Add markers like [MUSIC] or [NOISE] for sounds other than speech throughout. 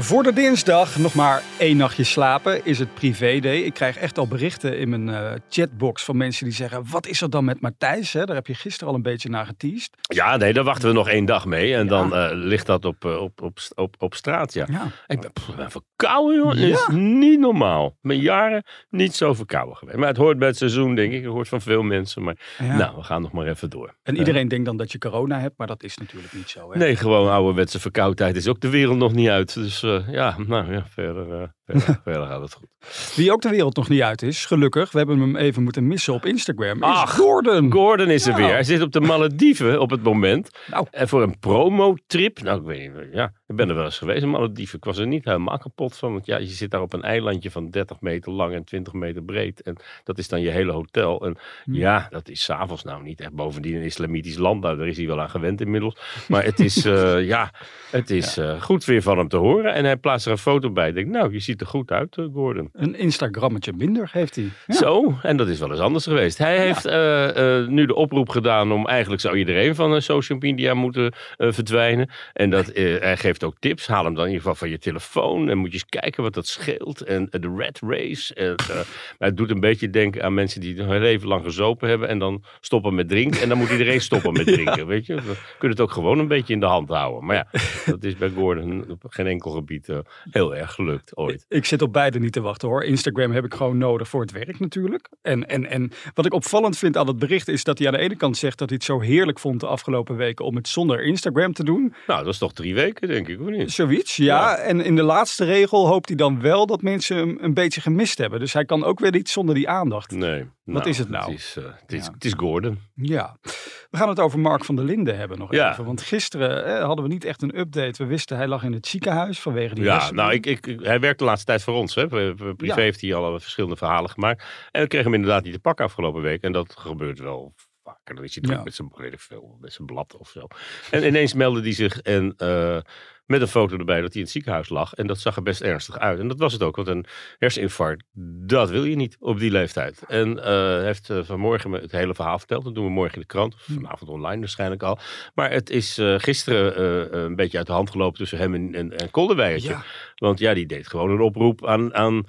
Voor de dinsdag nog maar één nachtje slapen is het privé-day. Ik krijg echt al berichten in mijn eh, chatbox van mensen die zeggen... wat is er dan met Matthijs? Hè? Daar heb je gisteren al een beetje naar geteased. Ja, nee, daar wachten we nog één dag mee. En dan uh, ligt dat op, uh, op, op, op, op straat, ja. Ja. Ik ben, pff, ik ben verkouden, joh. Dat is niet normaal. Ben jaren niet zo verkouden geweest. Maar het hoort bij het seizoen, denk ik. Het hoort van veel mensen. Maar Ja. nou, we gaan nog maar even door. En iedereen denkt dan dat je corona hebt, maar dat is natuurlijk niet zo. Hè? Nee, gewoon ouderwetse verkoudheid is ook de wereld nog niet uit. Dus eh, ja, nou ja, verder, eh, verder, [LAUGHS] verder gaat het goed. Wie ook de wereld nog niet uit is, gelukkig. We hebben hem even moeten missen op Instagram. Ach, Gordon. Gordon is er weer. Hij zit op de Malediven op het moment. Nou. En voor een promotrip. Nou, ik weet niet. Ja, ik ben er wel eens geweest in Malediven. Ik was er niet helemaal kapot van. Want ja, je zit daar op een eilandje van 30 meter lang en 20 meter breed. En dat is dan je hele hotel. En Hm. ja, dat is s'avonds nou niet echt bovendien een islamitisch land. Nou, daar is hij wel aan gewend inmiddels. Maar het is, [LAUGHS] eh, ja, het is eh, goed weer van hem te horen. En hij plaatst er een foto bij. Ik denk, nou, je ziet er goed uit, eh, Gordon. Een Instagrammetje minder heeft hij. Ja. Zo, en dat is wel eens anders geweest. Hij heeft eh, eh, nu de oproep gedaan om eigenlijk zou iedereen van social media moeten verdwijnen. En dat, hij geeft ook tips. Haal hem dan in ieder geval van je telefoon. En moet je eens kijken wat dat scheelt. En de red race. En, maar het doet een beetje denken aan mensen die hun leven lang gezopen hebben. En dan stoppen met drinken. En dan moet iedereen stoppen met [LAUGHS] drinken. Weet je? We kunnen het ook gewoon een beetje in de hand houden. Maar ja, dat is bij Gordon op geen enkel gebied heel erg gelukt ooit. Ik zit op beide niet te wachten hoor. Instagram heb ik gewoon nodig voor het werk natuurlijk. En, en, en wat ik opvallend vind aan het bericht is dat hij aan de ene kant zegt dat hij het zo heerlijk vond de afgelopen weken om het zonder Instagram te doen. Nou, dat is toch drie weken, denk ik, of niet? Zoiets, ja. En in de laatste regel hoopt hij dan wel dat mensen hem een beetje gemist hebben. Dus hij kan ook weer niet zonder die aandacht. Nee. nou, is het nou? Het is, eh, het is, Ja. het is Gordon. Ja. We gaan het over Mark van der Linden hebben nog Ja. even. Want gisteren eh, hadden we niet echt een update. We wisten hij lag in het ziekenhuis vanwege die Ja, nou, ik, ik, hij werkt de laatste tijd voor ons. Hè. Privé Ja. heeft hij al verschillende verhalen gemaakt. En we kregen hem inderdaad niet te pakken afgelopen week. En dat gebeurt wel vaker. Dan is hij druk Ja. zijn, met zijn blad of zo. En ineens meldde hij zich en, eh, met een foto erbij dat hij in het ziekenhuis lag. En dat zag er best ernstig uit. En dat was het ook. Want een herseninfarct, dat wil je niet op die leeftijd. En eh, heeft eh, vanmorgen me het hele verhaal verteld. Dat doen we morgen in de krant. Of vanavond online waarschijnlijk al. Maar het is eh, gisteren een beetje uit de hand gelopen tussen hem en, en, en. Ja. Want ja, die deed gewoon een oproep aan, aan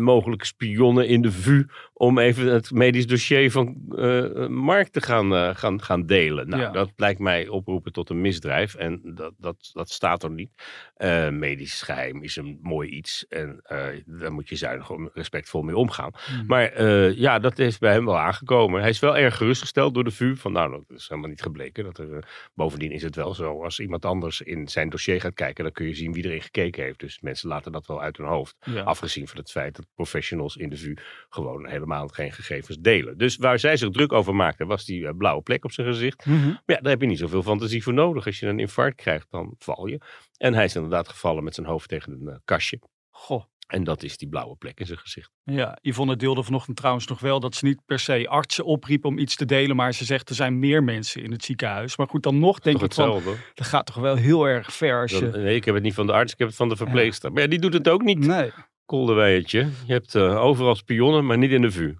mogelijke spionnen in de VU. Om even het medisch dossier van eh, Mark te gaan, gaan, gaan delen. Nou, Ja. dat lijkt mij oproepen tot een misdrijf. En dat, dat, dat staat er niet. Eh, medisch geheim is een mooi iets. En eh, daar moet je zuinig en respectvol mee omgaan. Hmm. Maar eh, ja, dat is bij hem wel aangekomen. Hij is wel erg gerustgesteld door de VU. Van nou, dat is helemaal niet gebleken. Dat er, bovendien is het wel zo. Als iemand anders in zijn dossier gaat kijken. Dan kun je zien wie erin gekeken heeft. Dus mensen laten dat wel uit hun hoofd. Ja. Afgezien van het feit dat professionals in de VU gewoon helemaal geen gegevens delen. Dus waar zij zich druk over maakten, was die blauwe plek op zijn gezicht. Mhm. Maar ja, daar heb je niet zoveel fantasie voor nodig. Als je een infarct krijgt, dan val je. En hij is inderdaad gevallen met zijn hoofd tegen een eh, kastje. Goh. En dat is die blauwe plek in zijn gezicht. Ja, Yvonne deelde vanochtend trouwens nog wel dat ze niet per se artsen opriep om iets te delen, maar ze zegt er zijn meer mensen in het ziekenhuis. Maar goed, dan nog denk ik van, dat gaat toch wel heel erg ver als je... nee, ik heb het niet van de arts, ik heb het van de verpleegster. Maar ja, die doet het ook niet. Nee, Kolderweiertje. Je hebt eh, overal spionnen, maar niet in de VU.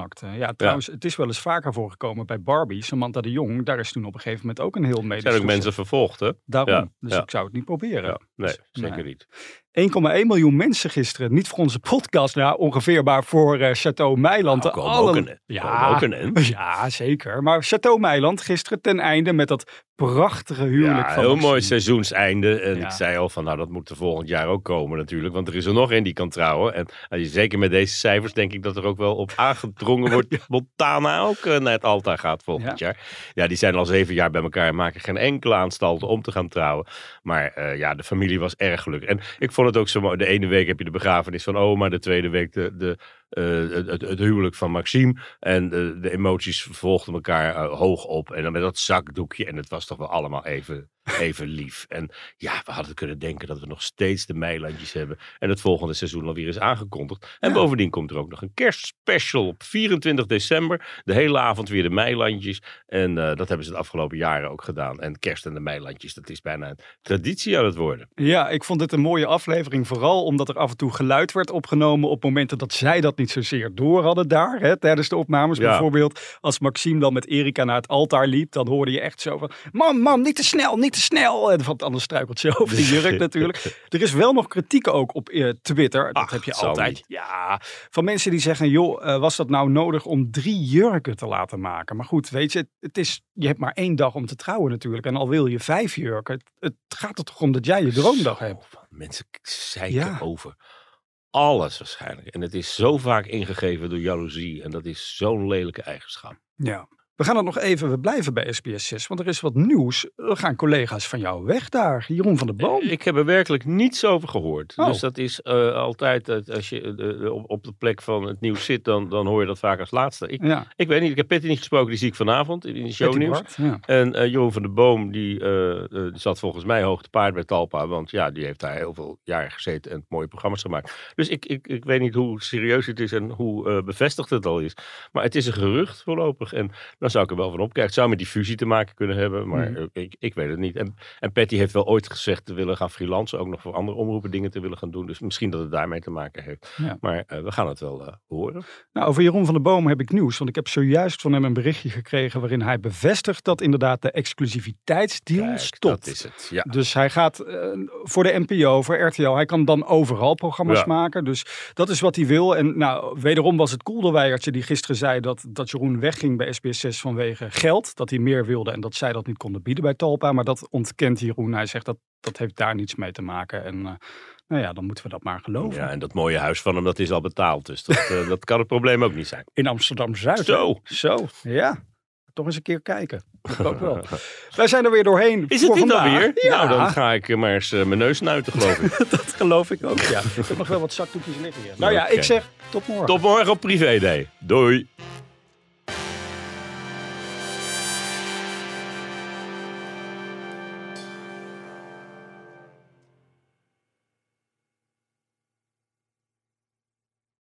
acte. Ja, trouwens, het is wel eens vaker voorgekomen bij Barbie. Samantha de Jong, daar is toen op een gegeven moment ook een heel medisch... Er zijn ook mensen vervolgd, hè? Daarom, Ja, dus ja. ik zou het niet proberen. Nee, Dus, zeker nee. niet. 1,1 miljoen mensen gisteren. Niet voor onze podcast, nou ongeveer, maar voor eh, Chateau Meiland. Nou, ook een- ja, ook een ja, zeker. Maar Chateau Meiland gisteren ten einde met dat prachtige huwelijk Ja, van heel mooi seizoenseinde. En Ja. ik zei al van, nou, dat moet er volgend jaar ook komen natuurlijk. Want er is er nog één die kan trouwen. En je, zeker met deze cijfers denk ik dat er ook wel op aangedrongen wordt. [LAUGHS] Montana ook eh, naar het altaar gaat volgend jaar. Ja, die zijn al zeven jaar bij elkaar en maken geen enkele aanstalten om te gaan trouwen. Maar eh, ja, de familie was erg gelukkig. En ik vond het ook zo. De ene week heb je de begrafenis van oma. De tweede week de, de, eh, het, huwelijk van Maxime. En de, de emoties volgden elkaar eh, hoog op. En dan met dat zakdoekje. En het was toch wel allemaal even [LAUGHS] even lief. En ja, we hadden kunnen denken dat we nog steeds de meilandjes hebben. En het volgende seizoen alweer is aangekondigd. En Ja. bovendien komt er ook nog een kerstspecial op 24 december. De hele avond weer de meilandjes. En eh, dat hebben ze de afgelopen jaren ook gedaan. En kerst en de meilandjes, dat is bijna een traditie aan het worden. Ja, ik vond dit een mooie aflevering. Vooral omdat er af en toe geluid werd opgenomen op momenten dat zij dat niet zozeer door hadden daar. Hè, tijdens de opnames Ja. bijvoorbeeld. Als Maxime dan met Erika naar het altaar liep, dan hoorde je echt zo van... Mam, mam, niet te snel, niet te snel. En want anders struikelt ze over de jurk [LAUGHS] natuurlijk. Er is wel nog kritiek ook op eh, Twitter. Dat Ach, heb je het altijd. niet. Ja, van mensen die zeggen, joh, eh, was dat nou nodig om drie jurken te laten maken? Maar goed, weet je, het, het is, je hebt maar één dag om te trouwen natuurlijk. En al wil je vijf jurken, het, het gaat er toch om dat jij je droomdag hebt. Mensen zeiken Ja. over alles waarschijnlijk. En het is zo vaak ingegeven door jaloezie. En dat is zo'n lelijke eigenschap. Ja. We gaan het nog even, we blijven bij SBS 6, want er is wat nieuws. Er gaan collega's van jou weg daar. Jeroen van der Boom. Ik heb er werkelijk niets over gehoord. Oh. Dus dat is eh, altijd, eh, als je eh, op, op de plek van het nieuws zit, dan, dan hoor je dat vaak als laatste. Ik, Ja, ik weet niet, ik heb Patty niet gesproken, die zie ik vanavond in de shownieuws. Ja. En Jeroen van der Boom, die, die zat volgens mij hoog te paard bij Talpa. Want ja, die heeft daar heel veel jaren gezeten en mooie programma's gemaakt. Dus ik, ik, ik weet niet hoe serieus het is en hoe bevestigd het al is. Maar het is een gerucht voorlopig. En dan zou ik er wel van opkijken. Het zou met die fusie te maken kunnen hebben, maar eh, ik, ik weet het niet. En, en Patty heeft wel ooit gezegd te willen gaan freelancen. Ook nog voor andere omroepen dingen te willen gaan doen. Dus misschien dat het daarmee te maken heeft. Ja. Maar eh, we gaan het wel eh, horen. Nou, over Jeroen van der Boom heb ik nieuws. Want ik heb zojuist van hem een berichtje gekregen waarin hij bevestigt dat inderdaad de exclusiviteitsdeal Kijk, stopt. Dat is het, ja. Dus hij gaat eh, voor de NPO, voor RTL. Hij kan dan overal programma's Ja. maken. Dus dat is wat hij wil. En nou, wederom was het Koelderweijertje die gisteren zei dat, dat Jeroen wegging bij SBS6 vanwege geld. Dat hij meer wilde en dat zij dat niet konden bieden bij Talpa. Maar dat ontkent Jeroen. Hij zegt dat dat heeft daar niets mee te maken. En eh, nou ja, dan moeten we dat maar geloven. Ja, en dat mooie huis van hem, dat is al betaald. Dus dat, eh, dat kan het probleem ook niet zijn. In Amsterdam-Zuid. Zo. Zo, ja. Toch eens een keer kijken. Dat ook wel. [LAUGHS] Wij zijn er weer doorheen. Is het dit vandaag. alweer? Ja, Nou, dan ga ik eh, maar eens mijn neus snuiten, geloof ik. [LAUGHS] dat geloof ik ook. Ja. Ik heb nog wel wat zakdoekjes liggen hier. Nou ja, ik zeg tot morgen. Tot morgen op Privé Day. Doei.